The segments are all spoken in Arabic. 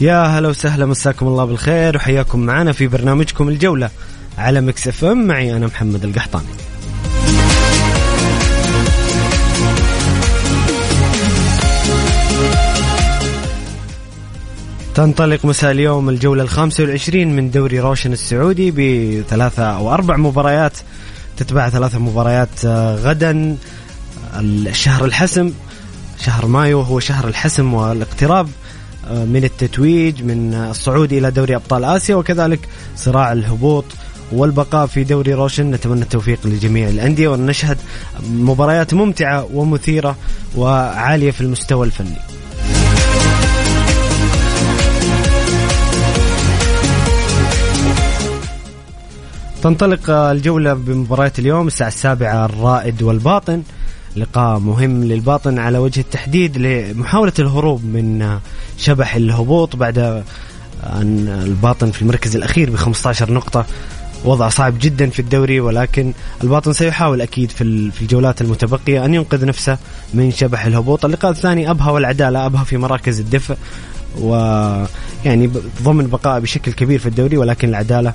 يا هلا وسهلا مساكم الله بالخير وحياكم معنا في برنامجكم الجولة على Mix FM. معي أنا محمد القحطاني. تنطلق مساء اليوم الجولة الخامسة والعشرين من دوري روشن السعودي بثلاثة أو أربع مباريات تتبع ثلاثة مباريات آه، غدا الشهر الحسم شهر مايو هو شهر الحسم والاقتراب. من التتويج من الصعود إلى دوري أبطال آسيا وكذلك صراع الهبوط والبقاء في دوري روشن نتمنى التوفيق لجميع الأندية ونشهد مباريات ممتعة ومثيرة وعالية في المستوى الفني. تنطلق الجولة بمباريات اليوم الساعة السابعة الرائد والباطن لقاء مهم للباطن على وجه التحديد لمحاولة الهروب من شبح الهبوط بعد أن الباطن في المركز الأخير ب 15 نقطة. وضع صعب جدا في الدوري ولكن الباطن سيحاول أكيد في الجولات المتبقية أن ينقذ نفسه من شبح الهبوط، اللقاء الثاني ابها والعدالة ابها في مراكز الدفع ويعني ضمن بقاء بشكل كبير في الدوري ولكن العدالة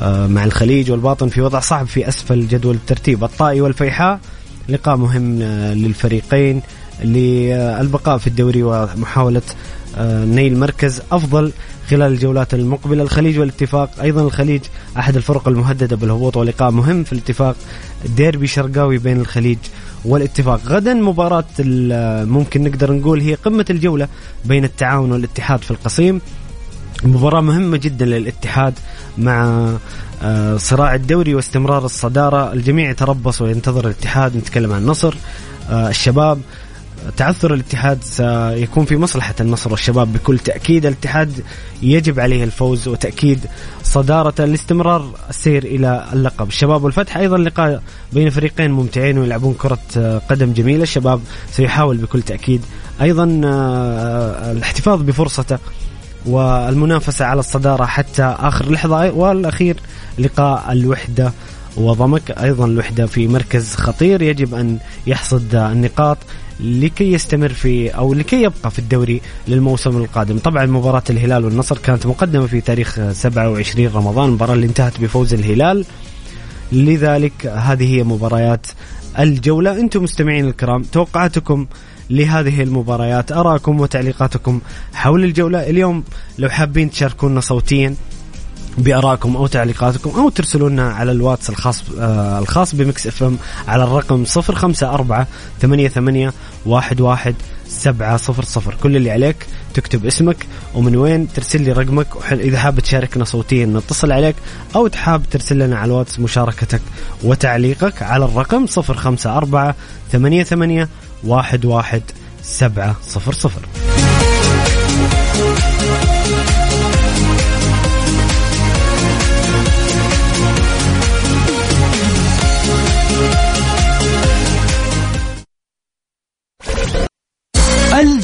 آه، مع الخليج والباطن في وضع صعب في أسفل جدول الترتيب، الطائي والفيحاء لقاء مهم آه، للفريقين للبقاء في الدوري ومحاولة آه، نيل مركز أفضل خلال الجولات المقبلة. الخليج والاتفاق أيضا الخليج أحد الفرق المهددة بالهبوط ولقاء مهم في الاتفاق ديربي شرقاوي بين الخليج والاتفاق. غدا مباراة آه، ممكن نقدر نقول هي قمة الجولة بين التعاون والاتحاد في القصيم. مباراة مهمة جدا للاتحاد مع صراع الدوري واستمرار الصدارة. الجميع يتربص وينتظر الاتحاد نتكلم عن النصر آه، الشباب تعثر الاتحاد سيكون في مصلحة النصر والشباب. بكل تأكيد الاتحاد يجب عليه الفوز وتأكيد صدارة لاستمرار السير إلى اللقب. الشباب والفتح أيضا لقاء بين فريقين ممتعين ويلعبون كرة آه، قدم جميلة. الشباب سيحاول بكل تأكيد أيضا الاحتفاظ بفرصته والمنافسة على الصدارة حتى آخر لحظة. والأخير لقاء الوحدة وضمك. أيضا الوحدة في مركز خطير. يجب أن يحصد النقاط لكي يستمر في أو لكي يبقى في الدوري للموسم القادم، طبعا مباراة الهلال والنصر كانت مقدمة في تاريخ 27 رمضان، المباراة اللي انتهت بفوز الهلال. لذلك هذه هي مباريات الجولة، أنتم مستمعين الكرام، توقعاتكم لهذه المباريات. أراكم وتعليقاتكم حول الجولة. اليوم لو حابين تشاركونا صوتيا بارائكم أو تعليقاتكم أو ترسلوا لنا على الواتس الخاص آه الخاص ب Mix FM على الرقم 054 88 11 سبعة صفر صفر. كل اللي عليك تكتب اسمك ومن وين ترسل لي رقمك وحل إذا حاب تشاركنا صوتيا نتصل عليك أو تحاب ترسل لنا على الواتس مشاركتك وتعليقك على الرقم 054 88 11700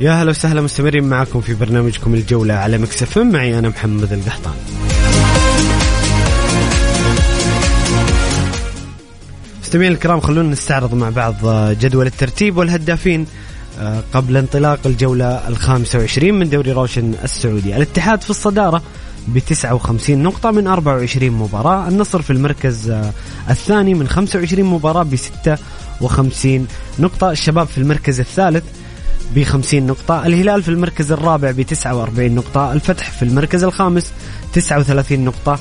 يا هلا وسهلا مستمرين معكم في برنامجكم الجولة على Mix FM معي أنا محمد القحطاني مستمعين الكرام خلونا نستعرض مع بعض جدول الترتيب والهدافين آه، قبل انطلاق الجولة الخامسة وعشرين من دوري روشن السعودي. الاتحاد في الصدارة ب 59 نقطة من 24 مباراة. النصر في المركز آه، الثاني من 25 مباراة ب 56 نقطة. الشباب في المركز الثالث ب 50 نقطة الهلال في المركز الرابع ب 49 نقطة الفتح في المركز الخامس 39 نقطة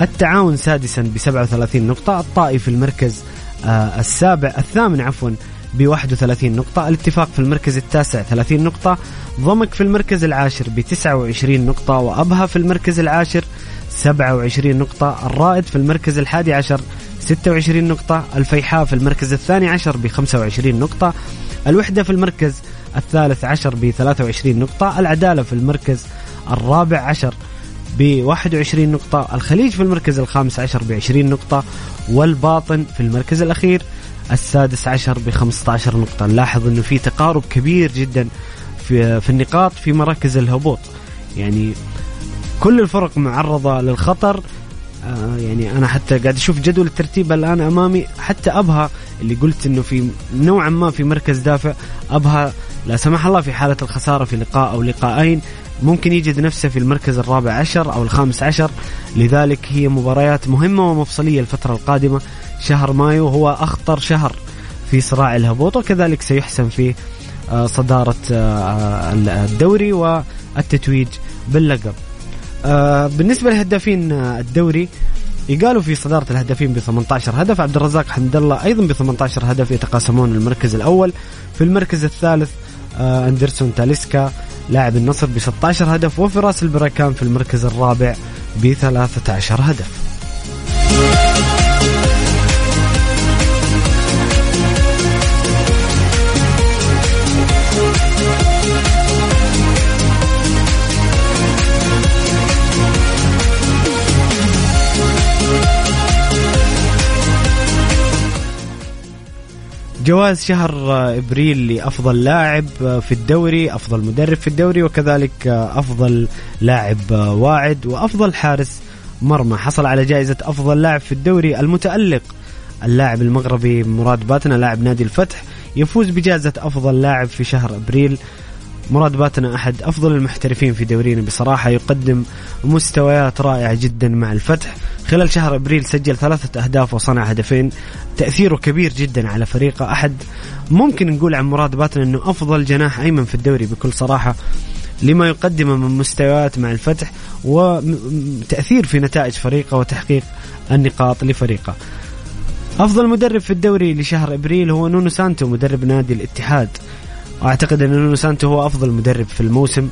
التعاون سادسا ب 37 نقطة الطائي في المركز آه، السابع الثامن عفوا ب 31 نقطة الاتفاق في المركز التاسع 30 نقطة ضمك في المركز العاشر ب 29 نقطة وأبها في المركز العاشر 27 نقطة الرائد في المركز الحادي عشر 26 نقطة الفيحاء في المركز الثاني عشر ب 25 نقطة الوحدة في المركز الثالث عشر ب 23 نقطة العدالة في المركز الرابع عشر ب 21 نقطة الخليج في المركز الخامس عشر ب 20 نقطة والباطن في المركز الأخير السادس عشر ب 15 نقطة. نلاحظ أنه في تقارب كبير جدا في, في النقاط في مراكز الهبوط. يعني كل الفرق معرضة للخطر آه يعني أنا حتى قاعد أشوف جدول الترتيب الآن أمامي. حتى أبها اللي قلت إنه في نوعا ما في مركز دافع أبها لا سمح الله في حالة الخسارة في لقاء أو لقاءين ممكن يجد نفسه في المركز الرابع عشر أو الخامس عشر. لذلك هي مباريات مهمة ومفصلية الفترة القادمة شهر مايو هو أخطر شهر في صراع الهبوط وكذلك سيحسم في آه، صدارة آه، الدوري والتتويج باللقب. آه، بالنسبة لهدافين الدوري يقالوا في صدارة الهدافين ب 18 هدف. عبد الرزاق حمد الله أيضا ب 18 هدف يتقاسمون المركز الأول. في المركز الثالث أندرسون تاليسكا لاعب النصر ب 16 هدف. وفراس البركان في المركز الرابع ب 13 هدف. جوائز شهر إبريل لأفضل لاعب في الدوري، أفضل مدرب في الدوري وكذلك أفضل لاعب واعد وأفضل حارس مرمى، حصل على جائزة أفضل لاعب في الدوري المتألق. اللاعب المغربي مراد باتنا لاعب نادي الفتح يفوز بجائزة أفضل لاعب في شهر إبريل. مراد باتنا أحد أفضل المحترفين في دورينا بصراحة يقدم مستويات رائعة جدا مع الفتح. خلال شهر أبريل سجل ثلاثة أهداف وصنع هدفين. تأثيره كبير جدا على فريقه. أحد ممكن نقول عن مراد باتنا إنه أفضل جناح أيمن في الدوري بكل صراحة لما يقدمه من مستويات مع الفتح وتأثير في نتائج فريقه وتحقيق النقاط لفريقه. أفضل مدرب في الدوري لشهر أبريل هو نونو سانتو مدرب نادي الاتحاد. واعتقد أن نونو سانتو هو أفضل مدرب في الموسم.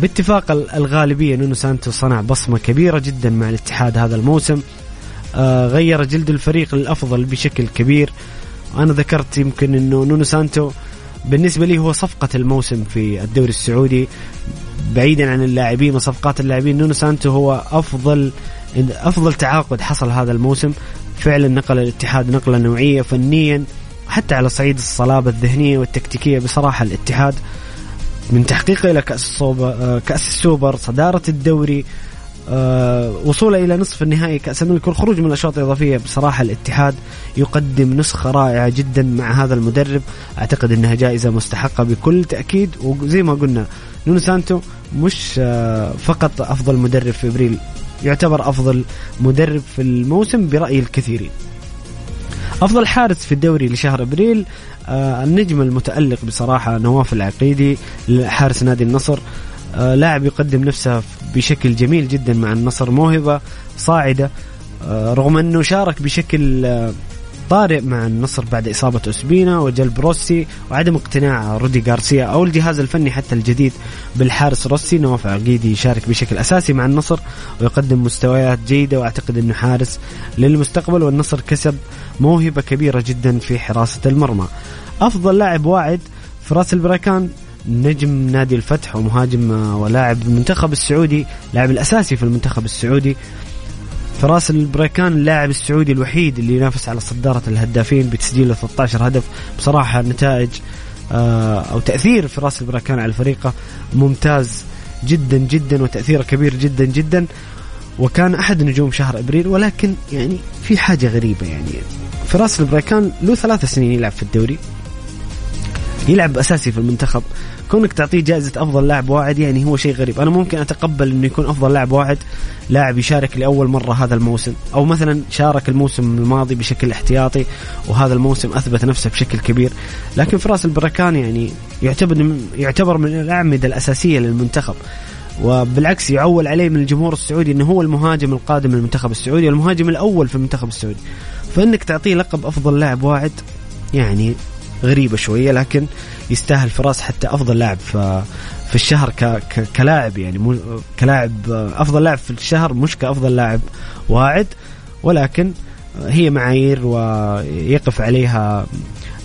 باتفاق الغالبية نونو سانتو صنع بصمة كبيرة جدا مع الاتحاد هذا الموسم. آه غير جلد الفريق للافضل بشكل كبير. أنا ذكرت يمكن انه نونو سانتو بالنسبة لي هو صفقة الموسم في الدوري السعودي. بعيدا عن اللاعبين وصفقات اللاعبين نونو سانتو هو أفضل أفضل تعاقد حصل هذا الموسم. فعلا نقل الاتحاد نقلة نوعية فنيا حتى على صعيد الصلابة الذهنية والتكتيكية بصراحة الاتحاد من تحقيقه إلى كأس السوبر, آه، كأس السوبر صدارة الدوري آه، وصوله إلى نصف النهائي كأس الملك والخروج من الأشواط الإضافية بصراحة الاتحاد يقدم نسخة رائعة جدا مع هذا المدرب. أعتقد أنها جائزة مستحقة بكل تأكيد وزي ما قلنا نونو سانتو مش آه، فقط أفضل مدرب في إبريل يعتبر أفضل مدرب في الموسم برأي الكثيرين. أفضل حارس في الدوري لشهر أبريل آه النجم المتألق بصراحة نواف العقيدي حارس نادي النصر. آه لاعب يقدم نفسه بشكل جميل جدا مع النصر موهبة صاعدة آه رغم أنه شارك بشكل طارئ مع النصر بعد إصابة أسبينا وجلب روسي وعدم اقتناع رودي غارسيا أو الجهاز الفني حتى الجديد بالحارس روسي نواف عقيدي يشارك بشكل أساسي مع النصر ويقدم مستويات جيدة وأعتقد أنه حارس للمستقبل والنصر كسب موهبة كبيرة جدا في حراسة المرمى. أفضل لاعب واعد فراس البراكان نجم نادي الفتح ومهاجم ولاعب المنتخب السعودي لاعب الأساسي في المنتخب السعودي. فراس البريكان اللاعب السعودي الوحيد اللي ينافس على صدارة الهدافين بتسجيل 13 هدف. بصراحة نتائج آه، أو تأثير فراس البركان على فريقه ممتاز جدا جدا وتأثيره كبير جدا جدا. وكان أحد نجوم شهر إبريل ولكن يعني في حاجة غريبة يعني. فراس البريكان له ثلاث سنين يلعب في الدوري. يلعب أساسي في المنتخب. كونك تعطيه جائزة أفضل لاعب واعد يعني هو شيء غريب. أنا ممكن أتقبل إنه يكون أفضل لاعب واعد لاعب يشارك لأول مرة هذا الموسم. أو مثلا شارك الموسم الماضي بشكل احتياطي وهذا الموسم أثبت نفسه بشكل كبير. لكن فراس البركان يعني يعتبر يعتبر من الأعمدة الأساسية للمنتخب. وبالعكس يعول عليه من الجمهور السعودي إنه هو المهاجم القادم للمنتخب السعودي والمهاجم الأول في المنتخب السعودي. فإنك تعطيه لقب أفضل لاعب واعد يعني غريبة شوية لكن يستاهل فراس حتى أفضل لاعب في الشهر ك ك كلاعب يعني مو كلاعب أفضل لاعب في الشهر مش كأفضل لاعب واعد ولكن هي معايير ويقف عليها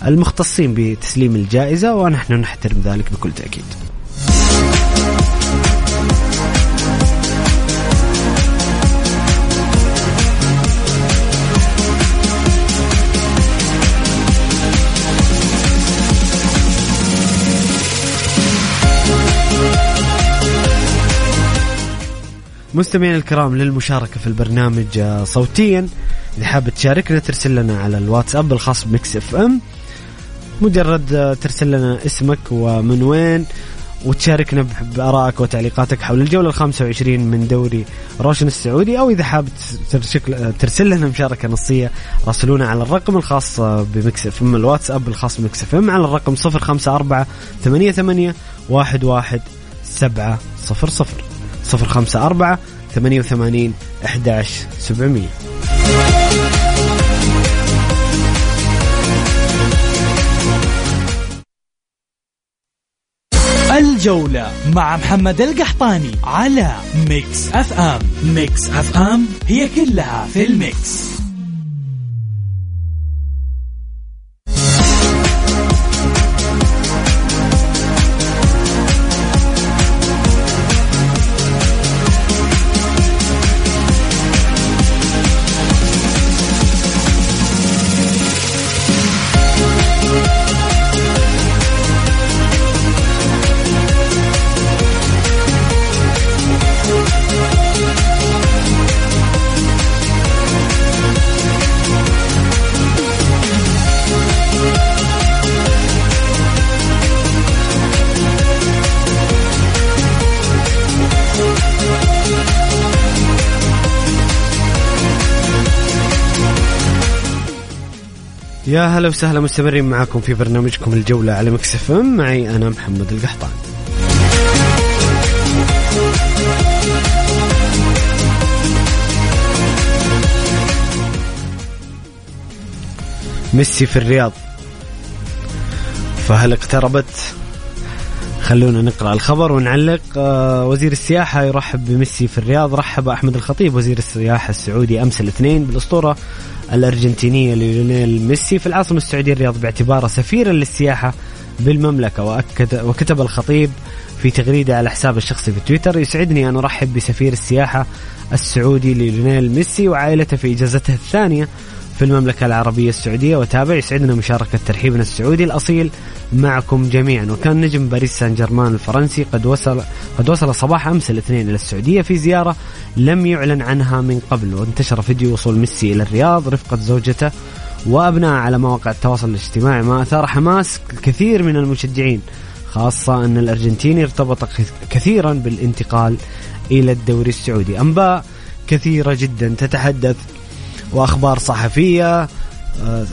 المختصين بتسليم الجائزة ونحن نحترم ذلك بكل تأكيد. مستمعينا الكرام للمشاركة في البرنامج آه، صوتيا. إذا حاب تشاركنا ترسل لنا على الواتساب الخاص ب Mix FM. مجرد آه، ترسل لنا اسمك ومن وين وتشاركنا بآرائك وتعليقاتك حول الجولة ال 25 من دوري روشن السعودي. أو إذا حاب آه، ترسل لنا مشاركة نصية راسلونا على الرقم الخاص ب Mix FM الواتساب الخاص ب Mix FM على الرقم 054 88 11 700 صفر خمسة أربعة ثمانية وثمانين أحداش سبعمية. الجولة مع محمد القحطاني على Mix FM. Mix FM هي كلها في ال mix. يا هلا وسهلا مستمرين معاكم في برنامجكم الجولة على مكسف معي أنا محمد القحطان. ميسي في الرياض. فهل اقتربت خلونا نقرأ الخبر ونعلق آه، وزير السياحة يرحب بميسي في الرياض. رحب أحمد الخطيب وزير السياحة السعودي أمس الاثنين بالأسطورة الأرجنتيني ليونيل ميسي. في العاصمة السعودية الرياض باعتباره سفيرا للسياحة بالمملكة واكد وكتب الخطيب في تغريدة على حسابه الشخصي في تويتر يسعدني أن أرحب بسفير السياحة السعودي ليونيل ميسي وعائلته في إجازته الثانية في المملكة العربية السعودية وتابع يسعدنا مشاركة ترحيبنا السعودي الأصيل معكم جميعا. وكان نجم باريس سان جيرمان الفرنسي قد وصل قد وصل صباح أمس الاثنين إلى السعودية في زيارة لم يعلن عنها من قبل وانتشر فيديو وصول ميسي إلى الرياض رفقة زوجته وأبناء على مواقع التواصل الاجتماعي ما أثار حماس كثير من المشجعين خاصة أن الأرجنتيني ارتبط كثيرا بالانتقال إلى الدوري السعودي. أنباء كثيرة جدا تتحدث وأخبار صحفية آه،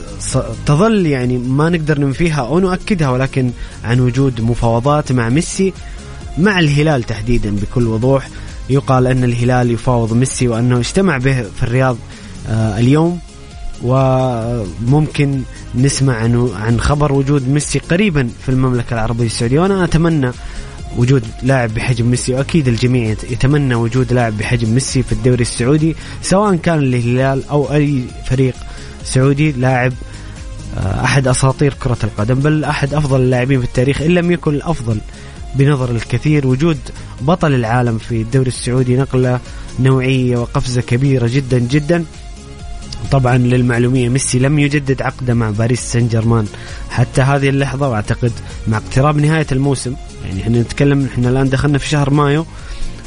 تظل يعني ما نقدر ننفيها أو نؤكدها ولكن عن وجود مفاوضات مع ميسي مع الهلال تحديدا بكل وضوح يقال أن الهلال يفاوض ميسي وأنه اجتمع به في الرياض آه، اليوم. وممكن نسمع عن عن خبر وجود ميسي قريبا في المملكة العربية السعودية وأنا أتمنى وجود لاعب بحجم ميسي وأكيد الجميع يتمنى وجود لاعب بحجم ميسي في الدوري السعودي سواء كان الهلال أو أي فريق سعودي لاعب آه، أحد أساطير كرة القدم بل أحد أفضل اللاعبين في التاريخ إن لم يكن الأفضل بنظر الكثير. وجود بطل العالم في الدوري السعودي نقلة نوعية وقفزة كبيرة جدا جدا. طبعا للمعلومية. ميسي لم يجدد عقده مع باريس سان جيرمان. حتى هذه اللحظة وأعتقد مع اقتراب نهاية الموسم يعني إحنا نتكلم إحنا الآن دخلنا في شهر مايو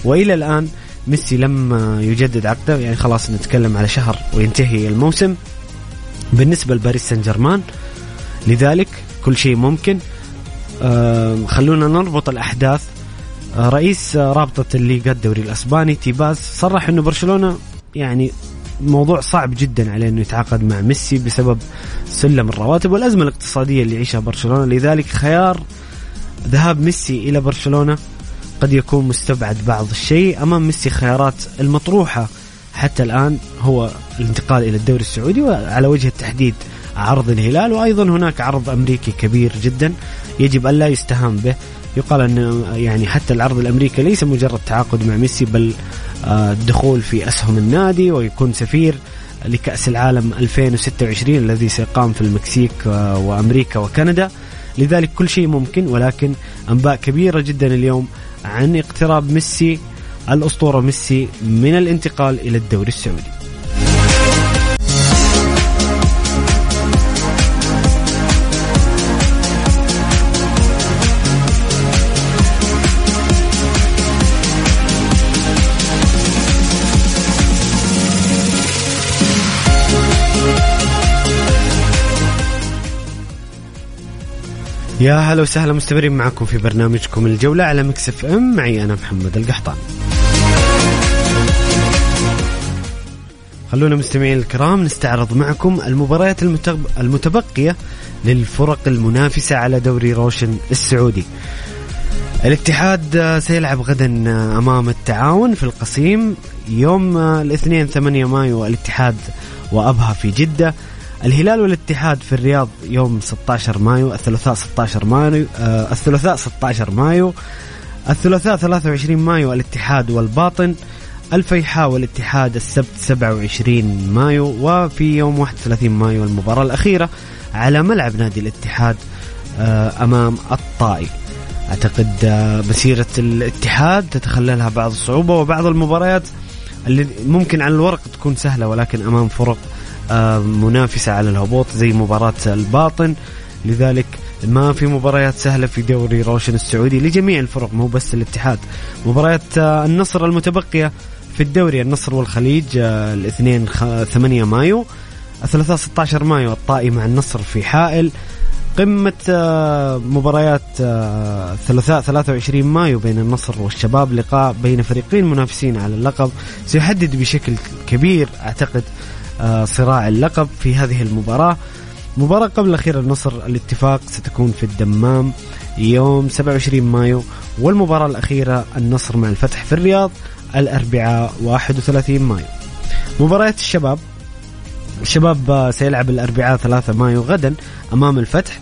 وإلى الآن ميسي لم يجدد عقده. يعني خلاص نتكلم على شهر وينتهي الموسم. بالنسبة لباريس سان جيرمان لذلك كل شيء ممكن. آه خلونا نربط الأحداث. آه رئيس رابطة الليغا الدوري الأسباني تيباز صرح أنه برشلونة يعني موضوع صعب جدا عليه إنه يتعاقد مع ميسي بسبب سلم الرواتب والأزمة الاقتصادية اللي يعيشها برشلونة. لذلك خيار ذهاب ميسي إلى برشلونة قد يكون مستبعد بعض الشيء. أمام ميسي خيارات المطروحة حتى الآن هو الانتقال إلى الدوري السعودي وعلى وجه التحديد عرض الهلال. وأيضا هناك عرض أمريكي كبير جدا يجب أن لا يستهان به. يقال أن يعني حتى العرض الأمريكي ليس مجرد تعاقد مع ميسي بل الدخول في أسهم النادي ويكون سفير لكأس العالم 2026 الذي سيقام في المكسيك وأمريكا وكندا. لذلك كل شيء ممكن ولكن أنباء كبيرة جدا اليوم عن اقتراب ميسي الأسطورة ميسي من الانتقال إلى الدوري السعودي. يا هلا وسهلا مستمرين معكم في برنامجكم الجولة على مكسف ام. معي أنا محمد القحطان. خلونا مستمعين الكرام نستعرض معكم المباريات المتبقية للفرق المنافسة على دوري روشن السعودي. الاتحاد سيلعب غدا أمام التعاون في القصيم يوم الاثنين 8 مايو الاتحاد وأبها في جدة. الهلال والاتحاد في الرياض يوم 16 مايو الثلاثاء 16 مايو آه الثلاثاء 16 مايو الثلاثاء 23 مايو الاتحاد والباطن الفيحاء والاتحاد السبت 27 مايو وفي يوم 31 مايو المباراة الأخيرة على ملعب نادي الاتحاد آه أمام الطائي. أعتقد آه مسيرة الاتحاد تتخللها بعض الصعوبة وبعض المباريات اللي ممكن على الورق تكون سهلة ولكن أمام فرق منافسة على الهبوط زي مباراة الباطن. لذلك ما في مباريات سهلة في دوري روشن السعودي لجميع الفرق مو بس الاتحاد. مباريات النصر المتبقية في الدوري النصر والخليج الاثنين 8 مايو الثلاثاء 16 مايو الطائي مع النصر في حائل. قمة مباريات الثلاثاء 23 مايو بين النصر والشباب. لقاء بين فريقين منافسين على اللقب. سيحدد بشكل كبير أعتقد صراع اللقب في هذه المباراة. مباراة قبل الأخيرة النصر الاتفاق ستكون في الدمام يوم 27 مايو والمباراة الأخيرة النصر مع الفتح في الرياض الأربعاء 31 مايو. مباريات الشباب الشباب سيلعب الأربعاء 3 مايو غدا أمام الفتح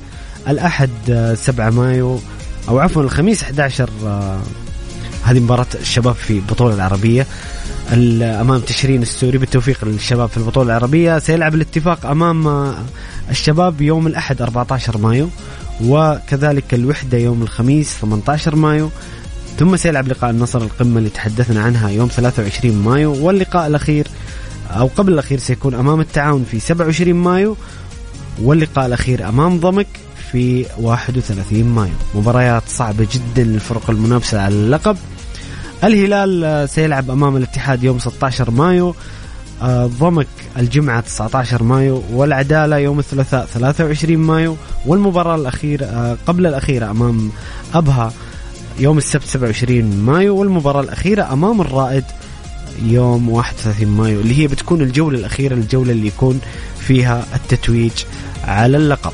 الأحد 7 مايو أو عفوا الخميس 11 هذه مباراة الشباب في البطولة العربية. أمام تشرين السوري بالتوفيق للشباب في البطولة العربية. سيلعب الاتفاق أمام الشباب يوم الأحد 14 مايو وكذلك الوحدة يوم الخميس 18 مايو. ثم سيلعب لقاء النصر القمة اللي تحدثنا عنها يوم 23 مايو. واللقاء الأخير أو قبل الأخير سيكون أمام التعاون في 27 مايو واللقاء الأخير أمام ضمك في 31 مايو. مباريات صعبة جدا للفرق المنافسة على اللقب. الهلال سيلعب أمام الاتحاد يوم 16 مايو. ضمك الجمعة 19 مايو والعدالة يوم الثلاثاء 23 مايو والمباراة الأخيرة قبل الأخيرة أمام أبها يوم السبت 27 مايو والمباراة الأخيرة أمام الرائد يوم 31 مايو اللي هي بتكون الجولة الأخيرة الجولة اللي يكون فيها التتويج على اللقب.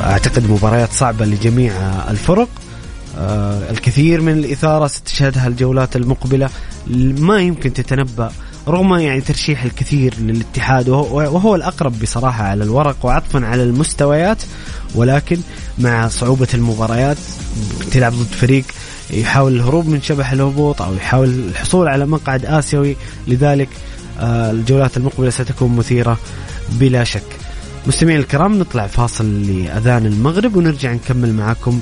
أعتقد مباريات صعبة لجميع الفرق. آه الكثير من الإثارة ستشهدها الجولات المقبلة. ما يمكن تتنبأ رغم يعني ترشيح الكثير للاتحاد وهو, وهو الأقرب بصراحة على الورق وعطفا على المستويات ولكن مع صعوبة المباريات تلعب ضد فريق يحاول الهروب من شبح الهبوط أو يحاول الحصول على مقعد آسيوي لذلك آه الجولات المقبلة ستكون مثيرة بلا شك. مستمعين الكرام نطلع فاصل لأذان المغرب ونرجع نكمل معكم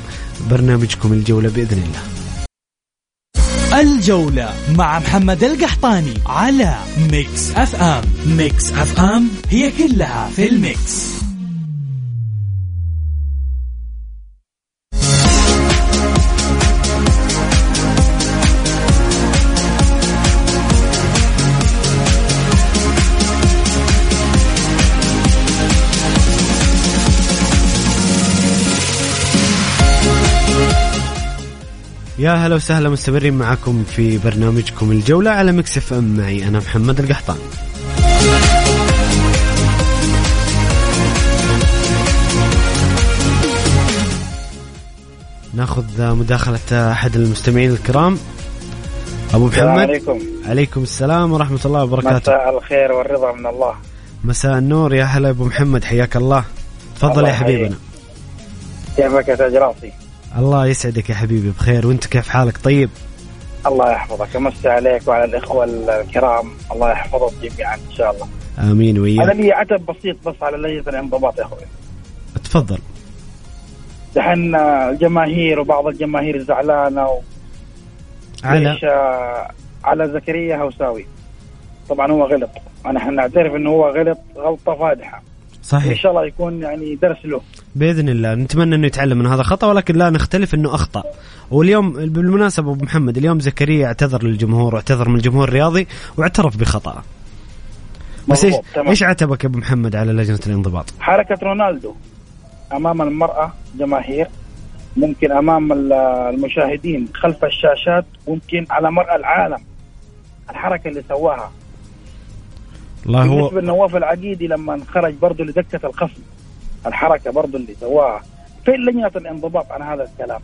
برنامجكم الجولة بإذن الله. الجولة مع محمد القحطاني على Mix FM. Mix FM هي كلها في ال mix. يا هلا وسهلا مستمرين معكم في برنامجكم الجولة على مكسف ام. معي أنا محمد القحطان. ناخذ مداخلة أحد المستمعين الكرام. أبو محمد. عليكم. عليكم السلام ورحمة الله وبركاته. مساء الخير والرضا من الله. مساء النور يا هلا أبو محمد حياك الله. تفضل يا حبيبنا. كيفك يا تاج راسي الله يسعدك يا حبيبي بخير وأنت كيف حالك؟ طيب. الله يحفظك امسي عليك وعلى الإخوة الكرام الله يحفظهم جميعا إن شاء الله. آمين أنا وياك لي عتب بسيط بس على لجنه الانضباط يا أخوي. تفضل. دحين الجماهير وبعض الجماهير زعلانة و... على؟ على زكريا هوساوي؟ طبعا هو غلط. نحن نعترف إنه هو غلط غلطة فادحة. إن صحيح شاء الله يكون يعني درس له. بإذن الله. نتمنى إنه يتعلم من هذا الخطا ولكن لا نختلف إنه أخطأ. واليوم بالمناسبة أبو محمد اليوم زكريا اعتذر للجمهور واعتذر من الجمهور الرياضي واعترف بخطأه بس إيش. إيش عتبك يا أبو محمد على لجنة الانضباط؟ حركة رونالدو أمام المرأة جماهير. ممكن أمام ال- المشاهدين خلف الشاشات ممكن على مرأى العالم. الحركة اللي سواها. بالنسبة هو لنواف العقيدي لما خرج برضه لدكة الخصم الحركة برضه اللي سواها فين لجنة الانضباط عن هذا الكلام؟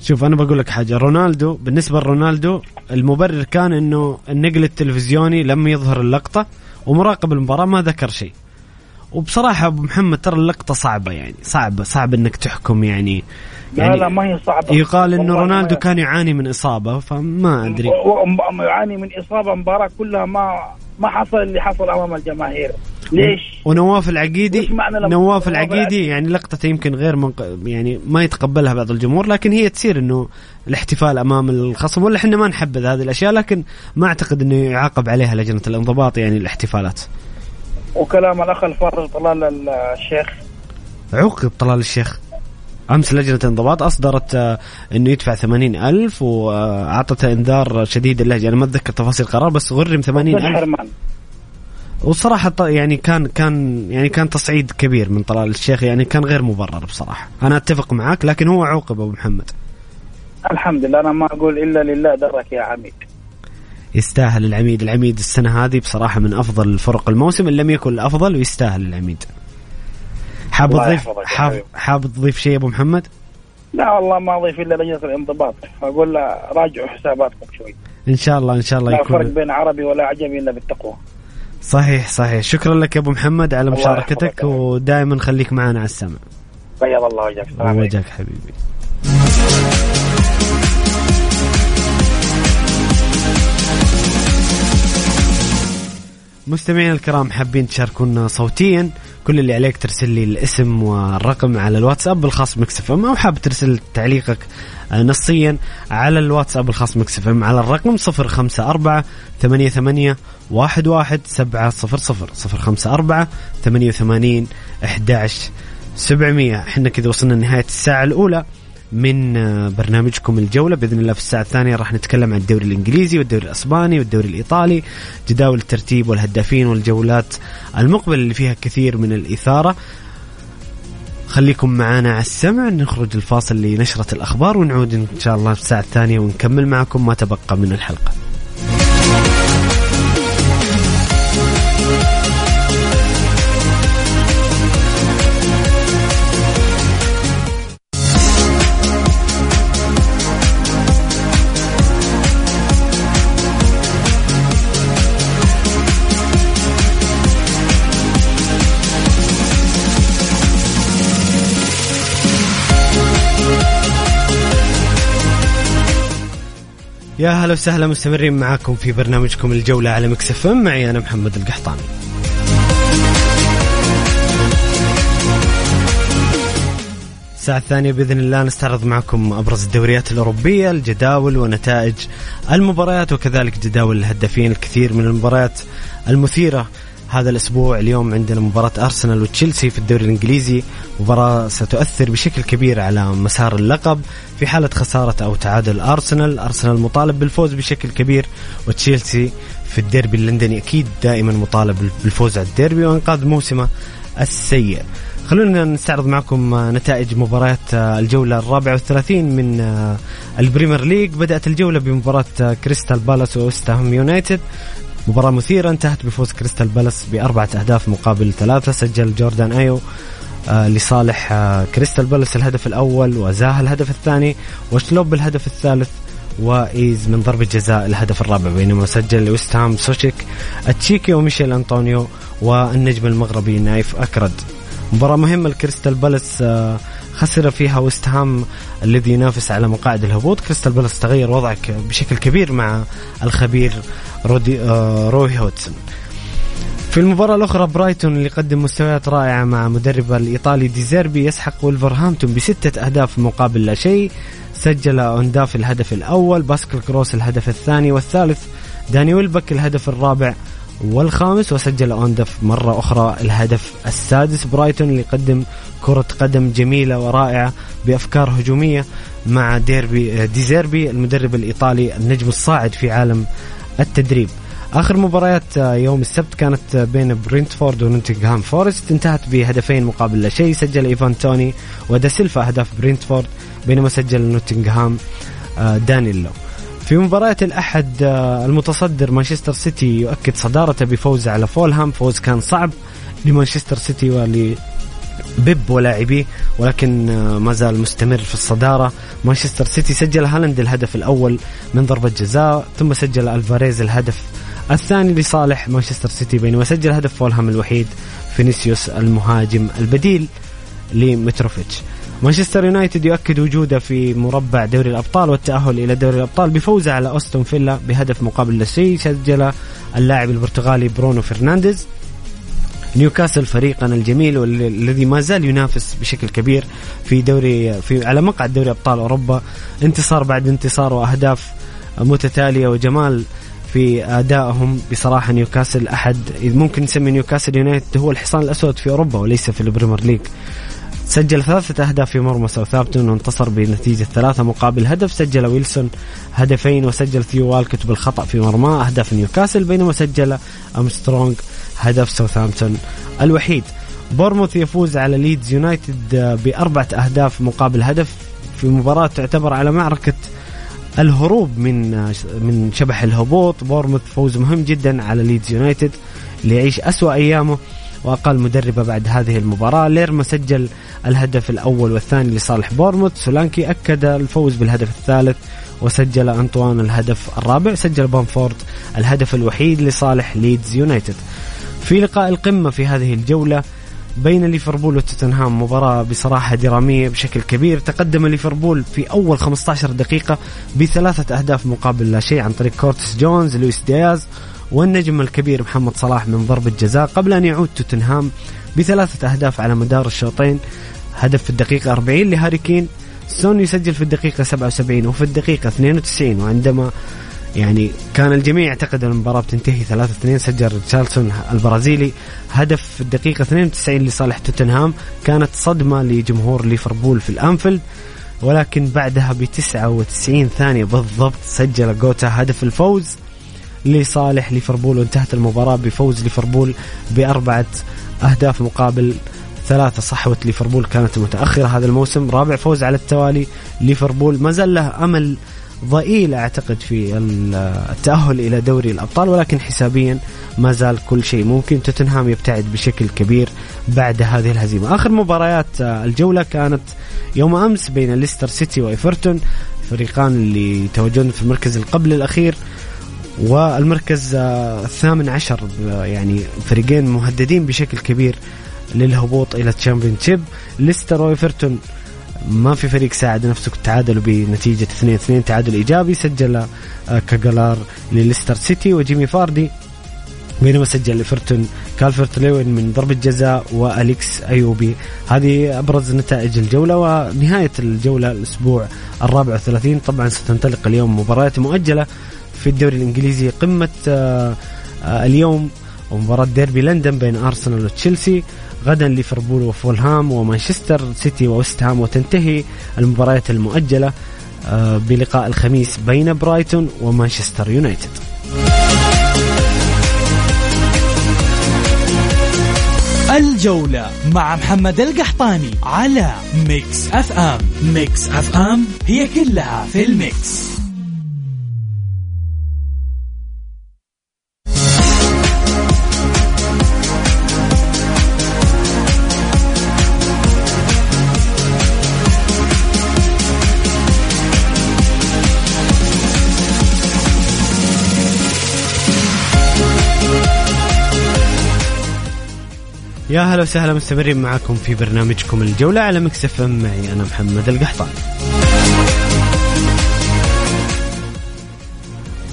شوف أنا بقول لك حاجة. رونالدو بالنسبة لرونالدو المبرر كان إنه النقل التلفزيوني لم يظهر اللقطة ومراقب المباراة ما ذكر شيء. وبصراحة أبو محمد ترى اللقطة صعبة يعني صعبة صعب إنك تحكم يعني. لا يعني لا ما هي صعبة. يقال إنه رونالدو. كان يعاني من إصابة فما أدري. يعاني من إصابة مباراة كلها ما ما حصل اللي حصل أمام الجماهير ليش؟ ونواف العقيدي نواف العقيدي؟ يعني لقطته يمكن غير منق... يعني ما يتقبلها بعض الجمهور لكن هي تصير إنه الاحتفال أمام الخصم ولا إحنا ما نحبذ هذه الأشياء لكن ما أعتقد إنه يعاقب عليها لجنة الانضباط يعني الاحتفالات وكلام الأخ الفاضل طلال الشيخ عوقب طلال الشيخ أمس لجنة الانضباط أصدرت آه، إنه يدفع ثمانين ألف واعطته إنذار شديد اللهجه أنا ما أتذكر تفاصيل القرار بس غرم ثمانين ألف. وصراحة يعني كان كان يعني كان تصعيد كبير من طلال الشيخ يعني كان غير مبرر بصراحة. أنا أتفق معك لكن هو عوقب أبو محمد. الحمد لله أنا ما أقول إلا لله درك يا عميد. يستاهل العميد. العميد السنة هذه بصراحة من أفضل فرق الموسم إن لم يكن الأفضل ويستاهل العميد. حاب تضيف حاب, تضيف شيء أبو محمد؟ لا والله ما أضيف إلا لجنة الانضباط. أقول له راجعوا حساباتكم شوي. إن شاء الله إن شاء الله لا فرق يكون بين عربي ولا عجمي إلا بالتقوى. صحيح صحيح. شكرا لك يا أبو محمد على مشاركتك. ودائما خليك معنا على السمع. بيض الله وجهك. وجهك حبيبي. مستمعينا الكرام حابين تشاركونا صوتيا. كل اللي عليك ترسل لي الاسم والرقم على الواتساب الخاص Mix FM أو حاب ترسل تعليقك آه، نصيا على الواتساب الخاص Mix FM على الرقم 054 88 11 700 054 88 11 700 إحنا كذا وصلنا لنهاية الساعة الأولى. من آه، برنامجكم الجولة. بإذن الله في الساعة الثانية راح نتكلم عن الدوري الإنجليزي والدوري الأسباني والدوري الإيطالي جداول الترتيب والهدافين والجولات المقبلة اللي فيها كثير من الإثارة. خليكم معنا على السمع نخرج الفاصل لنشرة الأخبار ونعود إن شاء الله في الساعة الثانية ونكمل معكم ما تبقى من الحلقة. يا هلا وسهلا مستمرين معاكم في برنامجكم الجولة على Mix FM. معي أنا محمد القحطاني الساعة الثانية بإذن الله نستعرض معكم أبرز الدوريات الأوروبية الجداول ونتائج المباريات وكذلك جداول الهدافين الكثير من المباريات المثيرة. هذا الأسبوع اليوم عندنا مباراة أرسنال وتشيلسي في الدوري الإنجليزي. مباراة ستؤثر بشكل كبير على مسار اللقب في حالة خسارة أو تعادل أرسنال. أرسنال مطالب بالفوز بشكل كبير وتشيلسي في الديربي اللندني أكيد دائما مطالب بالفوز على الديربي وإنقاذ موسمه السيء. خلونا نستعرض معكم نتائج مباريات الجولة الرابعة والثلاثين من البريمير ليج. بدأت الجولة بمباراة كريستال بالاس ووستهام يونايتد. مباراة مثيرة انتهت بفوز كريستال بالاس بأربعة أهداف مقابل ثلاثة. سجل جوردان أيو آه لصالح آه كريستال بالاس الهدف الأول وزاها الهدف الثاني وشلوب الهدف الثالث وإيزي من ضربة جزاء الهدف الرابع. بينما سجل لوستهام سوشيك التشيكي وميشيل أنطونيو والنجم المغربي نايف أكرد. مباراة مهمة لكريستال بالاس آه خسر فيها ويست هام الذي ينافس على مقاعد الهبوط. كريستال بالاس تغير وضعه بشكل كبير مع الخبير رودي آه روي هودسون. في المباراة الأخرى برايتون اللي قدم مستويات رائعة مع مدرب الإيطالي ديزيربي يسحق ولفرهامبتون بستة أهداف مقابل لا شيء. سجل أونداف الهدف الأول باسكل كروس الهدف الثاني والثالث داني ويلبك الهدف الرابع والخامس وسجل أونداف مرة أخرى الهدف السادس. برايتون اللي قدم كرة قدم جميلة ورائعة بأفكار هجومية مع ديربي ديزيربي المدرب الإيطالي النجم الصاعد في عالم التدريب. آخر مباريات يوم السبت كانت بين برينتفورد ونوتنغهام فورست. انتهت بهدفين مقابل لا شيء. سجل إيفان توني وداسيلفا أهداف برينتفورد بينما سجل نوتنغهام دانيلو. في مباراة الأحد المتصدر مانشستر سيتي يؤكد صدارته بفوزه على فولهام. فوز كان صعب لمانشستر سيتي ولبيب ولاعبيه ولكن ما زال مستمر في الصدارة. مانشستر سيتي سجل هالاند الهدف الأول من ضربة جزاء ثم سجل ألفاريز الهدف الثاني لصالح مانشستر سيتي بينما سجل هدف فولهام الوحيد فينيسيوس المهاجم البديل لمتروفيتش. مانشستر يونايتد يؤكد وجوده في مربع دوري الأبطال والتأهل إلى دوري الأبطال بفوزه على أستون فيلا بهدف مقابل لا شيء سجل اللاعب البرتغالي برونو فرنانديز. نيوكاسل فريقنا الجميل والذي ما زال ينافس بشكل كبير في دوري في على مقعد دوري أبطال أوروبا. انتصار بعد انتصار وأهداف متتالية وجمال في أدائهم. بصراحة نيوكاسل احد ممكن نسمي نيوكاسل يونايتد هو الحصان الأسود في أوروبا وليس في البريمير ليج. سجل ثلاثة أهداف في مرمى ساوثهامبتون وانتصر بنتيجة ثلاثة مقابل هدف. سجل ويلسون هدفين وسجل ثيو والكت بالخطأ في مرماه أهداف نيوكاسل بينما سجل أمسترونغ هدف ساوثهامبتون الوحيد. بورنموث يفوز على ليدز يونايتد بأربعة أهداف مقابل هدف في مباراة تعتبر على معركة الهروب من من شبح الهبوط. بورنموث فوز مهم جدا على ليدز يونايتد اللي يعيش أسوأ أيامه. وأقال مدربه بعد هذه المباراة ليرما سجل الهدف الأول والثاني لصالح بورنموث. سولانكي أكد الفوز بالهدف الثالث وسجل أنطوان الهدف الرابع. سجل بامفورد الهدف الوحيد لصالح ليدز يونايتد. في لقاء القمة في هذه الجولة بين ليفربول وتوتنهام مباراة بصراحة درامية بشكل كبير. تقدم ليفربول في أول 15 دقيقة بثلاثة أهداف مقابل لا شيء عن طريق كورتس جونز لويس دياز والنجم الكبير محمد صلاح من ضربة جزاء قبل أن يعود توتنهام بثلاثة أهداف على مدار الشوطين. هدف في الدقيقة 40 لهاري كين. سون يسجل في الدقيقة 77 وفي الدقيقة 92 وعندما يعني كان الجميع يعتقد أن المباراة بتنتهي 3-2 سجل ريتشاردسون البرازيلي. هدف في الدقيقة 92 لصالح توتنهام. كانت صدمة لجمهور ليفربول في الأنفيلد ولكن بعدها ب 99 ثانية بالضبط سجل جوتا هدف الفوز. لصالح ليفربول وانتهت المباراة بفوز ليفربول بأربعة أهداف مقابل ثلاثة صحوة ليفربول كانت متأخرة هذا الموسم. رابع فوز على التوالي ليفربول. ما زال له أمل ضئيل أعتقد في التأهل إلى دوري الأبطال ولكن حسابيا ما زال كل شيء ممكن. توتنهام يبتعد بشكل كبير بعد هذه الهزيمة. آخر مباريات الجولة كانت يوم أمس بين ليستر سيتي وإيفرتون فريقان اللي يتواجدون في المركز القبل الأخير. والمركز الثامن عشر يعني فريقين مهددين بشكل كبير للهبوط إلى ال Championship. ليستر وايفرتون ما في فريق ساعد نفسه تعادلوا بنتيجة 2 2 تعادل إيجابي سجل كاجالار لليستر سيتي وجيمي فاردي. بينما سجل لإيفرتون كالفرت لوين من ضربة جزاء وأليكس أيوبي. هذه أبرز نتائج الجولة ونهاية الجولة الأسبوع الرابع والثلاثين. طبعا ستنطلق اليوم مباريات مؤجلة في الدوري الإنجليزي قمة آه، آه، اليوم ومباراة ديربي لندن بين أرسنال وتشيلسي غدا ليفربول وفولهام ومانشستر سيتي وويست هام وتنتهي المباريات المؤجلة آه، بلقاء الخميس بين برايتون ومانشستر يونايتد. الجولة مع محمد القحطاني على Mix FM. Mix FM هي كلها في ال mix. يا هلا وسهلا مستمرين معكم في برنامجكم الجولة على Mix FM معي أنا محمد القحطاني.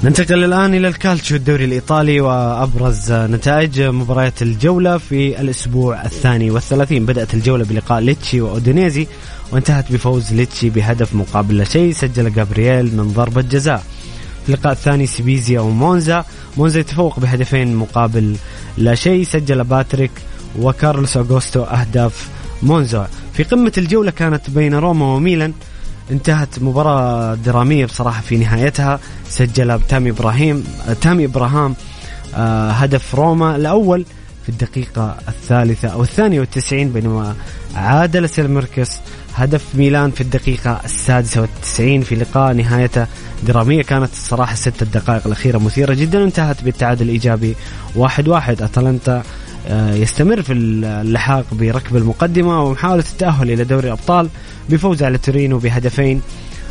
ننتقل الآن إلى الكالتشو الدوري الإيطالي وأبرز نتائج مباريات الجولة في الأسبوع الثاني والثلاثين. بدأت الجولة بلقاء ليتشي وأودينيزي وانتهت بفوز ليتشي بهدف مقابل لا شيء سجل جابرييل من ضربة جزاء. في اللقاء الثاني سبيزيا ومونزا مونزا يتفوق بهدفين مقابل لا شيء سجل باتريك وكارلوس أغوستو أهداف مونزا. في قمة الجولة كانت بين روما وميلان. انتهت مباراة درامية بصراحة في نهايتها. سجل تامي إبراهيم تامي إبراهام آه، هدف روما الأول في الدقيقة الثالثة أو الثانية والتسعين بينما عادل ساليماكرس هدف ميلان في الدقيقة السادسة والتسعين في لقاء نهايته درامية. كانت الصراحة ست الدقائق الأخيرة مثيرة جدا. وانتهت بالتعادل الإيجابي واحد واحد. أتلانتا يستمر في اللحاق بركب المقدمة ومحاولة التأهل إلى دوري الأبطال بفوز على تورينو بهدفين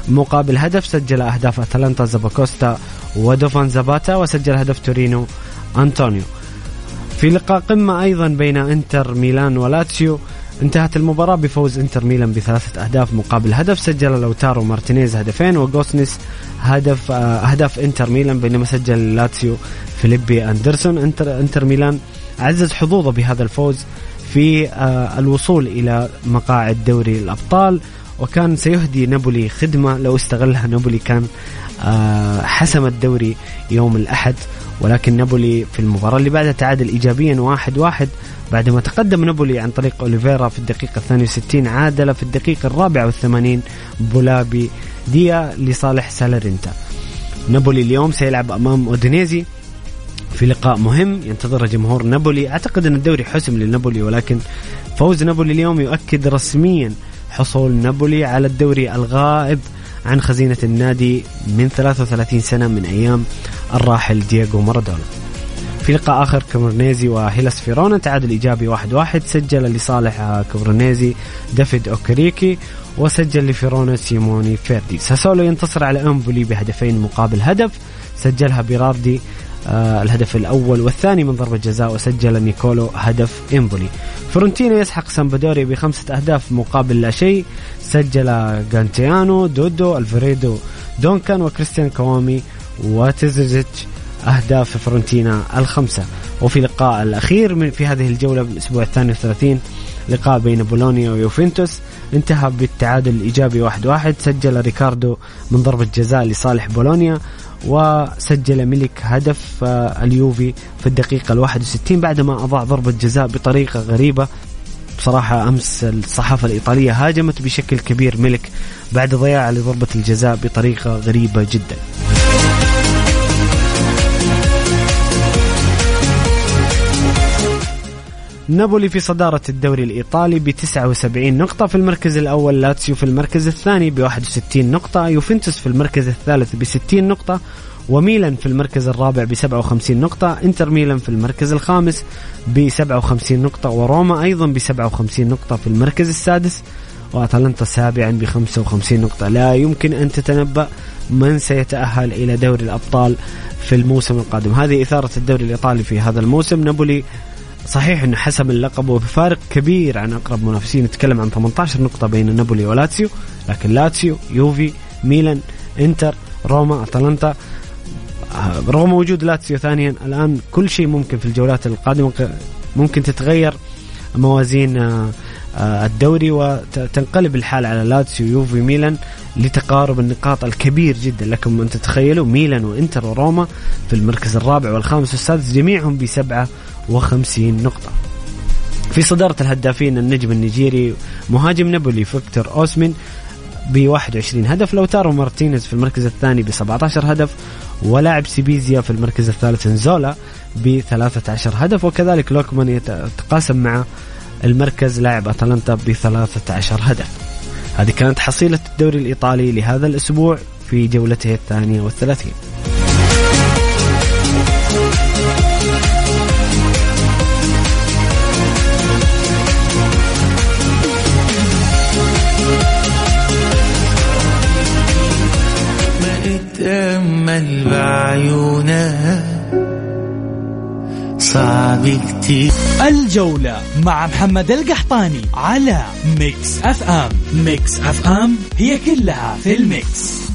مقابل هدف سجل أهداف أتلانتا زاباكوستا ودوفان زاباتا وسجل هدف تورينو أنطونيو. في لقاء قمة أيضا بين إنتر ميلان ولاتسيو انتهت المباراة بفوز إنتر ميلان بثلاثة أهداف مقابل هدف سجل لوتارو مارتينيز هدفين وغوسنس هدف آه، أهداف إنتر ميلان بينما سجل لاتسيو فيليبي أندرسون. إنتر, إنتر ميلان عزز حظوظه بهذا الفوز في آه، الوصول إلى مقاعد دوري الأبطال وكان سيهدي نابولي خدمة. لو استغلها نابولي كان آه، حسم الدوري يوم الأحد. ولكن نابولي في المباراة اللي بعدها تعادل إيجابيا واحد واحد. بعدما تقدم نابولي عن طريق أوليفيرا في الدقيقة 62 عادل في الدقيقة الرابعة والثمانين بولاي ديا لصالح ساليرنيتانا نابولي اليوم سيلعب أمام أودينيزي. في لقاء مهم ينتظر جمهور نابولي. أعتقد أن الدوري حسم لنابولي ولكن فوز نابولي اليوم يؤكد رسميا حصول نابولي على الدوري الغائب عن خزينة النادي من 33 سنة من أيام الراحل دييغو مارادونا. في لقاء آخر كريمونيزي وهيلاس فيرونا تعادل إيجابي واحد واحد سجل لصالح كريمونيزي دافيد أوكريكي وسجل لفيرونا سيموني فيردي. ساسولو ينتصر على أمبولي بهدفين مقابل هدف سجلها بيراردي الهدف الأول والثاني من ضربة جزاء وسجل نيكولو هدف إمبولي فيورنتينا يسحق سامبدوريا بخمسة أهداف مقابل لا شيء. سجل جانتيانو دودو ألفريدو دونكان وكريستيان كوامي وتزيزيتش أهداف فيورنتينا الخمسة. وفي اللقاء الأخير من في هذه الجولة بالأسبوع الثاني والثلاثين لقاء بين بولونيا ويوفنتوس انتهى بالتعادل الإيجابي واحد واحد. سجل ريكاردو من ضربة جزاء لصالح بولونيا. وسجل ملك هدف آه، اليوفي في الدقيقة ال 61 بعدما أضاع ضربة جزاء بطريقة غريبة. بصراحة أمس الصحافة الإيطالية هاجمت بشكل كبير ملك بعد ضياع لضربة الجزاء بطريقة غريبة جدا. نابولي في صدارة الدوري الإيطالي ب 79 نقطة في المركز الأول لاتسيو في المركز الثاني ب 61 نقطة يوفنتوس في المركز الثالث ب 60 نقطة وميلان في المركز الرابع ب 57 نقطة إنتر ميلان في المركز الخامس ب 57 نقطة وروما أيضا ب 57 نقطة في المركز السادس وأتلانتا سابعا ب 55 نقطة. لا يمكن أن تتنبأ من سيتأهل إلى دوري الأبطال في الموسم القادم. هذه إثارة الدوري الإيطالي في هذا الموسم. نابولي صحيح إنه حسم اللقب وبفارق كبير عن أقرب منافسين. نتكلم عن 18 نقطة بين نابولي ولاتسيو لكن لاتسيو يوفي ميلان إنتر روما أتلانتا. آه، رغم وجود لاتسيو ثانيا الآن كل شيء ممكن في الجولات القادمة. ممكن تتغير موازين آه، آه، الدوري وتنقلب الحال على لاتسيو يوفي ميلان لتقارب النقاط الكبير جدا لكم أن تتخيلوا. ميلان وإنتر وروما في المركز الرابع والخامس. والسادس جميعهم بسبعة 150 نقطة في صدارة الهدافين النجم النيجيري مهاجم نابولي فيكتور أوسمن ب 21 هدف لوتارو مارتينيز في المركز الثاني ب 17 هدف ولاعب سبيزيا في المركز الثالث انزولا ب 13 هدف وكذلك لوكمان يتقاسم مع المركز لاعب أتلانتا ب 13 هدف. هذه كانت حصيلة الدوري الإيطالي لهذا الأسبوع في جولته الثانية والثلاثين. تأمل بعيونك صعب كتير الجولة مع محمد القحطاني على Mix FM. Mix FM هي كلها في ال mix.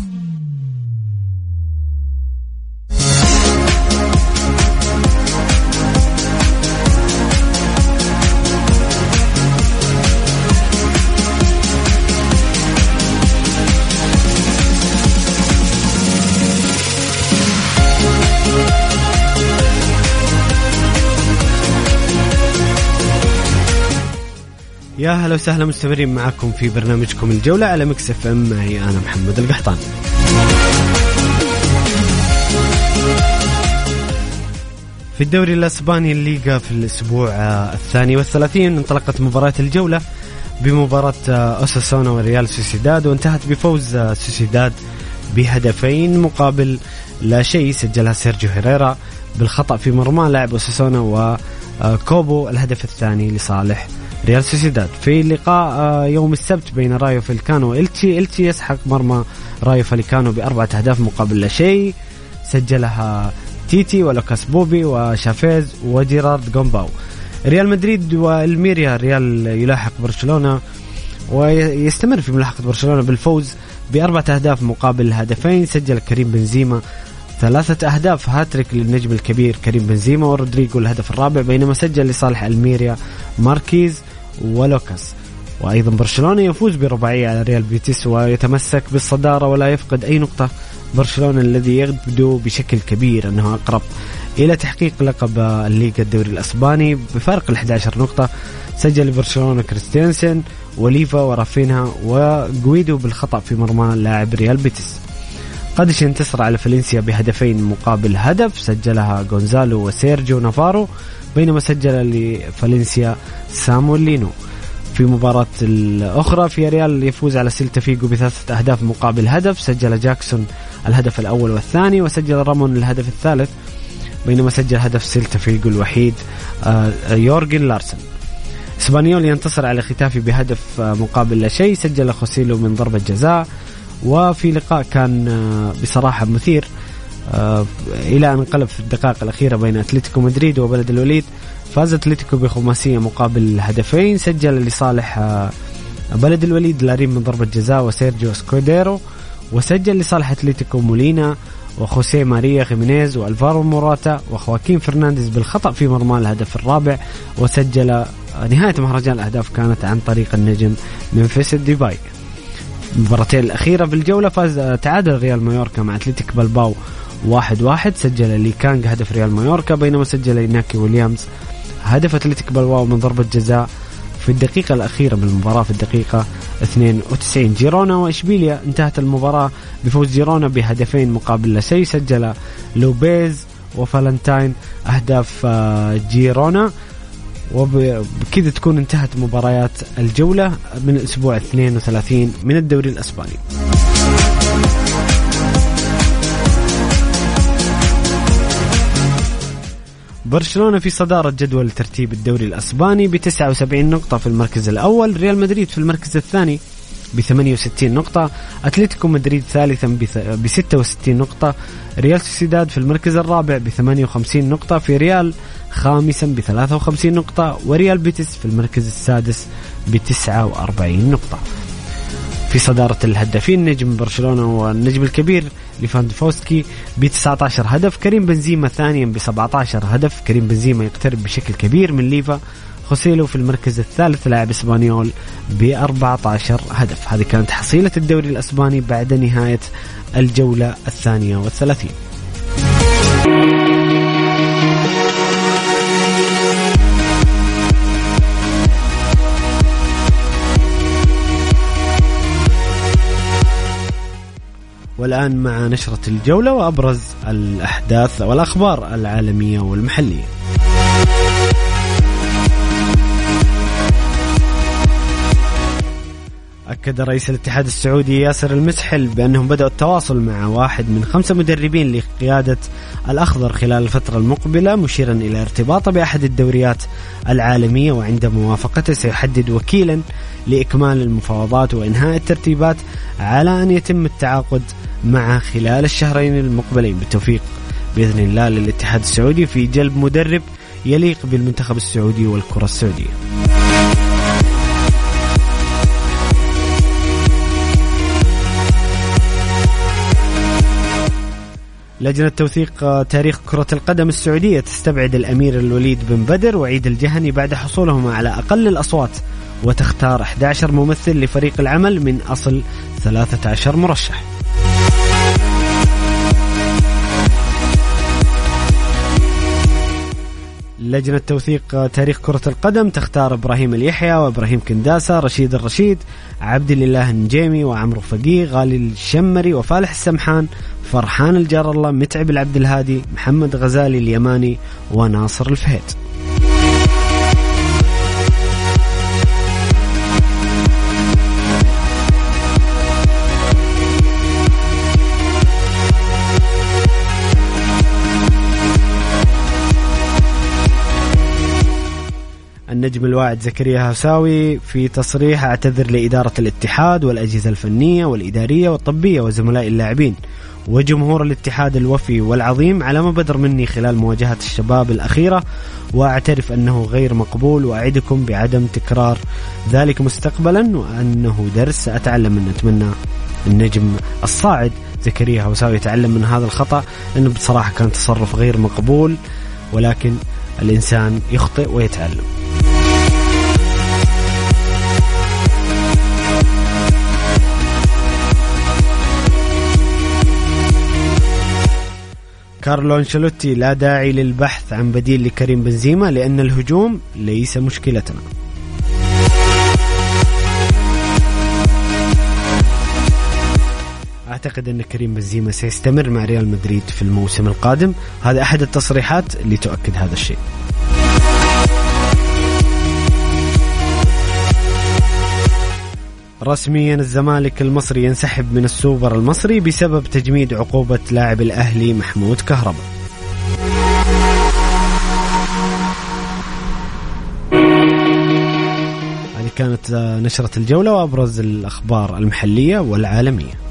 يا هلا وسهلا مستمرين معكم في برنامجكم الجولة على Mix FM. معي أنا محمد القحطاني. في الدوري الأسباني الليغا في الأسبوع الثاني والثلاثين انطلقت مباراة الجولة بمباراة أوساسونا وريال سوسيداد وانتهت بفوز سوسيداد بهدفين مقابل لا شيء سجلها سيرجيو هيريرا بالخطأ في مرمى لاعب أوساسونا وكوبو الهدف الثاني لصالح ريال سوسيداد. في لقاء آه، يوم السبت بين رايو فاليكانو والتشي التشي يسحق مرمى رايو فاليكانو بأربعة أهداف مقابل لا شيء. سجلها تيتي ولوكاس بوبي وشافيز وجيرارد جومباو. ريال مدريد والميريا ريال يلاحق برشلونة ويستمر في ملاحقة برشلونة بالفوز بأربعة أهداف مقابل هدفين. سجل كريم بنزيما ثلاثة أهداف. هاتريك للنجم الكبير كريم بنزيما ورودريجو الهدف الرابع بينما سجل لصالح الميريا ماركيز ولوكاس. وأيضا برشلونة يفوز برباعية على ريال بيتيس ويتمسك بالصدارة ولا يفقد أي نقطة. برشلونة الذي يبدو بشكل كبير أنه أقرب إلى تحقيق لقب الليغا الدوري الأسباني بفارق ال 11 نقطة. سجل لبرشلونه كريستيانسن وليفا ورافينها وجويدو بالخطأ في مرمى لاعب ريال بيتيس. قادش ينتصر على فالنسيا بهدفين مقابل هدف سجلها غونزالو وسيرجيو نافارو. بينما سجل لفالنسيا سامويل لينو. في مباراة الأخرى فياريال يفوز على سيلتا فيجو بثلاثة أهداف مقابل هدف. سجل جاكسون الهدف الأول والثاني وسجل رامون الهدف الثالث. بينما سجل هدف سيلتا فيجو الوحيد آه، يورجن لارسن. اسبانيول ينتصر على ختافي بهدف آه، مقابل لا شيء. سجل خوسيلو من ضربة جزاء. وفي لقاء كان آه، بصراحة مثير. إلى أن انقلب في الدقائق الأخيرة بين أتلتيكو مدريد وبلد الوليد. فاز أتلتيكو بخماسية مقابل هدفين سجل لصالح آه، بلد الوليد لارين من ضربة جزاء وسيرجيو سكوديرو وسجل لصالح أتلتيكو مولينا وخوسيه ماريا خيمينيز وألفارو موراتا وخواكين فرنانديز بالخطأ في مرمى الهدف الرابع وسجل آه، نهاية مهرجان الأهداف كانت عن طريق النجم ممفيس ديباي المباراتين الأخيرة في الجولة فاز تعادل ريال مايوركا مع أتلتيك بلباو واحد واحد. سجل لي كانج هدف ريال مايوركا بينما سجل إناكي ويليامز هدف أتلتيك بلباو من ضربة جزاء في الدقيقة الأخيرة من المباراة في الدقيقة 92 جيرونا وإشبيليا انتهت المباراة بفوز جيرونا بهدفين مقابل لا شيء سجل لوبيز وفالنتاين أهداف آه، جيرونا. وبكذا تكون انتهت مباريات الجولة من الأسبوع 32 من الدوري الأسباني. برشلونة في صدارة جدول ترتيب الدوري الأسباني ب 79 نقطة في المركز الأول ريال مدريد في المركز الثاني ب 68 نقطة أتلتيكو مدريد ثالثا ب 66 نقطة ريال سوسيداد في المركز الرابع ب 58 نقطة في ريال خامسا ب 53 نقطة وريال بيتس في المركز السادس ب 49 نقطة. في صدارة الهدافين نجم برشلونة والنجم الكبير ليفاندوفسكي ب 19 هدف كريم بنزيما ثانيا ب 17 هدف كريم بنزيما يقترب بشكل كبير من ليفا. خوسيلو في المركز الثالث لاعب إسبانيول ب 14 هدف. هذه كانت حصيلة الدوري الإسباني بعد نهاية الجولة الثانية والثلاثين. والآن مع نشرة الجولة وأبرز الأحداث والأخبار العالمية والمحلية. أكد رئيس الاتحاد السعودي ياسر المسحل بأنهم بدأوا التواصل مع واحد من خمسة مدربين لقيادة الأخضر خلال الفترة المقبلة مشيرا إلى ارتباطه بأحد الدوريات العالمية وعند موافقته سيحدد وكيلا لإكمال المفاوضات وإنهاء الترتيبات على أن يتم التعاقد مع خلال الشهرين المقبلين. بالتوفيق بإذن الله للاتحاد السعودي في جلب مدرب يليق بالمنتخب السعودي والكرة السعودية. لجنة توثيق تاريخ كرة القدم السعودية تستبعد الأمير الوليد بن بدر وعيد الجهني بعد حصولهما على أقل الأصوات وتختار 11 ممثل لفريق العمل من أصل 13 مرشح. لجنة توثيق تاريخ كرة القدم تختار إبراهيم اليحيى وإبراهيم كنداسة، رشيد الرشيد، عبد الله النجيمي وعمرو فقيه، غالي الشمري وفالح السمحان، فرحان الجار الله، متعب العبد الهادي، محمد غزالي اليماني وناصر الفهيد. النجم الواعد زكريا هساوي في تصريح أعتذر لإدارة الاتحاد والأجهزة الفنية والإدارية والطبية وزملاء اللاعبين وجمهور الاتحاد الوفي والعظيم على ما بدر مني خلال مواجهة الشباب الأخيرة وأعترف أنه غير مقبول وأعدكم بعدم تكرار ذلك مستقبلا وأنه درس سأتعلم منه أتمنى النجم الصاعد زكريا هوساوي يتعلم من هذا الخطأ لأنه بصراحة كان تصرف غير مقبول ولكن الإنسان يخطئ ويتعلم. كارلو أنشيلوتي لا داعي للبحث عن بديل لكريم بنزيما لأن الهجوم ليس مشكلتنا. أعتقد أن كريم بنزيما سيستمر مع ريال مدريد في الموسم القادم. هذا أحد التصريحات اللي تؤكد هذا الشيء. رسميا الزمالك المصري ينسحب من السوبر المصري بسبب تجميد عقوبة لاعب الأهلي محمود كهربا. هذه كانت نشرة الجولة وأبرز الأخبار المحلية والعالمية.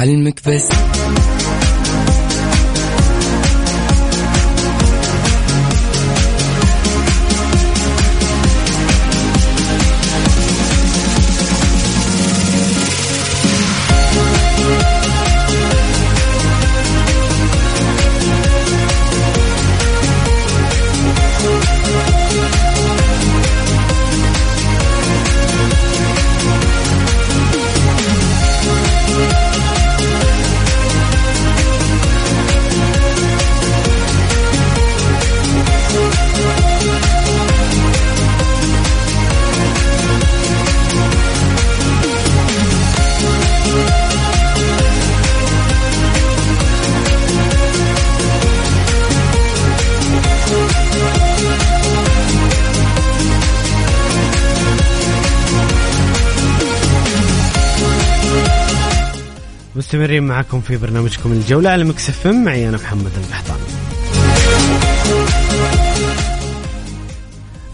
لعلمك بس مستمرين معكم في برنامجكم الجولة على Mix FM. معي أنا محمد القحطاني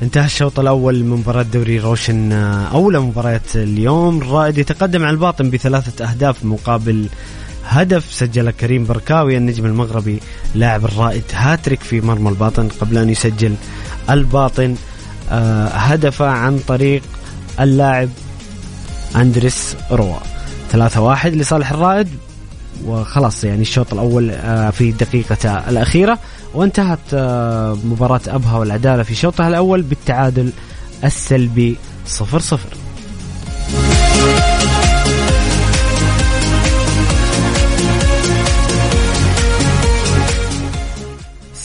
انتهى الشوط الأول من مباراة دوري روشن آه، أولى مباريات اليوم. الرائد يتقدم على الباطن بثلاثة أهداف مقابل هدف سجل كريم بركاوي النجم المغربي لاعب الرائد. هاتريك في مرمى الباطن قبل أن يسجل الباطن آه، هدفه عن طريق اللاعب أندريس روا ثلاثة واحد لصالح الرائد. وخلاص يعني الشوط الأول آه، في دقيقة الأخيرة. وانتهت آه، مباراة أبها والعدالة في شوطها الأول بالتعادل السلبي صفر صفر.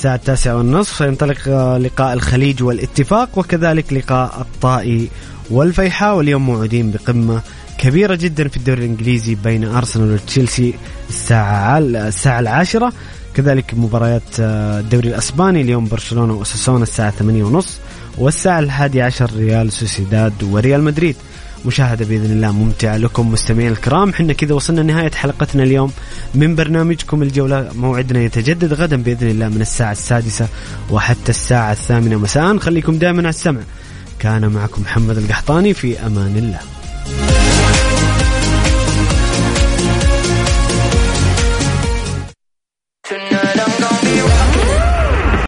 الساعة التاسعة والنصف سينطلق آه، لقاء الخليج والاتفاق وكذلك لقاء الطائي والفيحاء واليوم موعودين بقمة كبيرة جدا في الدوري الإنجليزي بين أرسنال وتشيلسي الساعة الساعة العاشرة. كذلك مباريات آه، الدوري الأسباني اليوم برشلونة وأساسونا الساعة ثمانية ونص والساعة الحادية عشر ريال سوسيداد وريال مدريد. مشاهدة بإذن الله ممتعة لكم مستمعين الكرام. حنا كذا وصلنا نهاية حلقتنا اليوم. من برنامجكم الجولة موعدنا يتجدد غدا بإذن الله من الساعة السادسة وحتى الساعة الثامنة. مساء. خليكم دائما على السمع. كان معكم محمد القحطاني في أمان الله.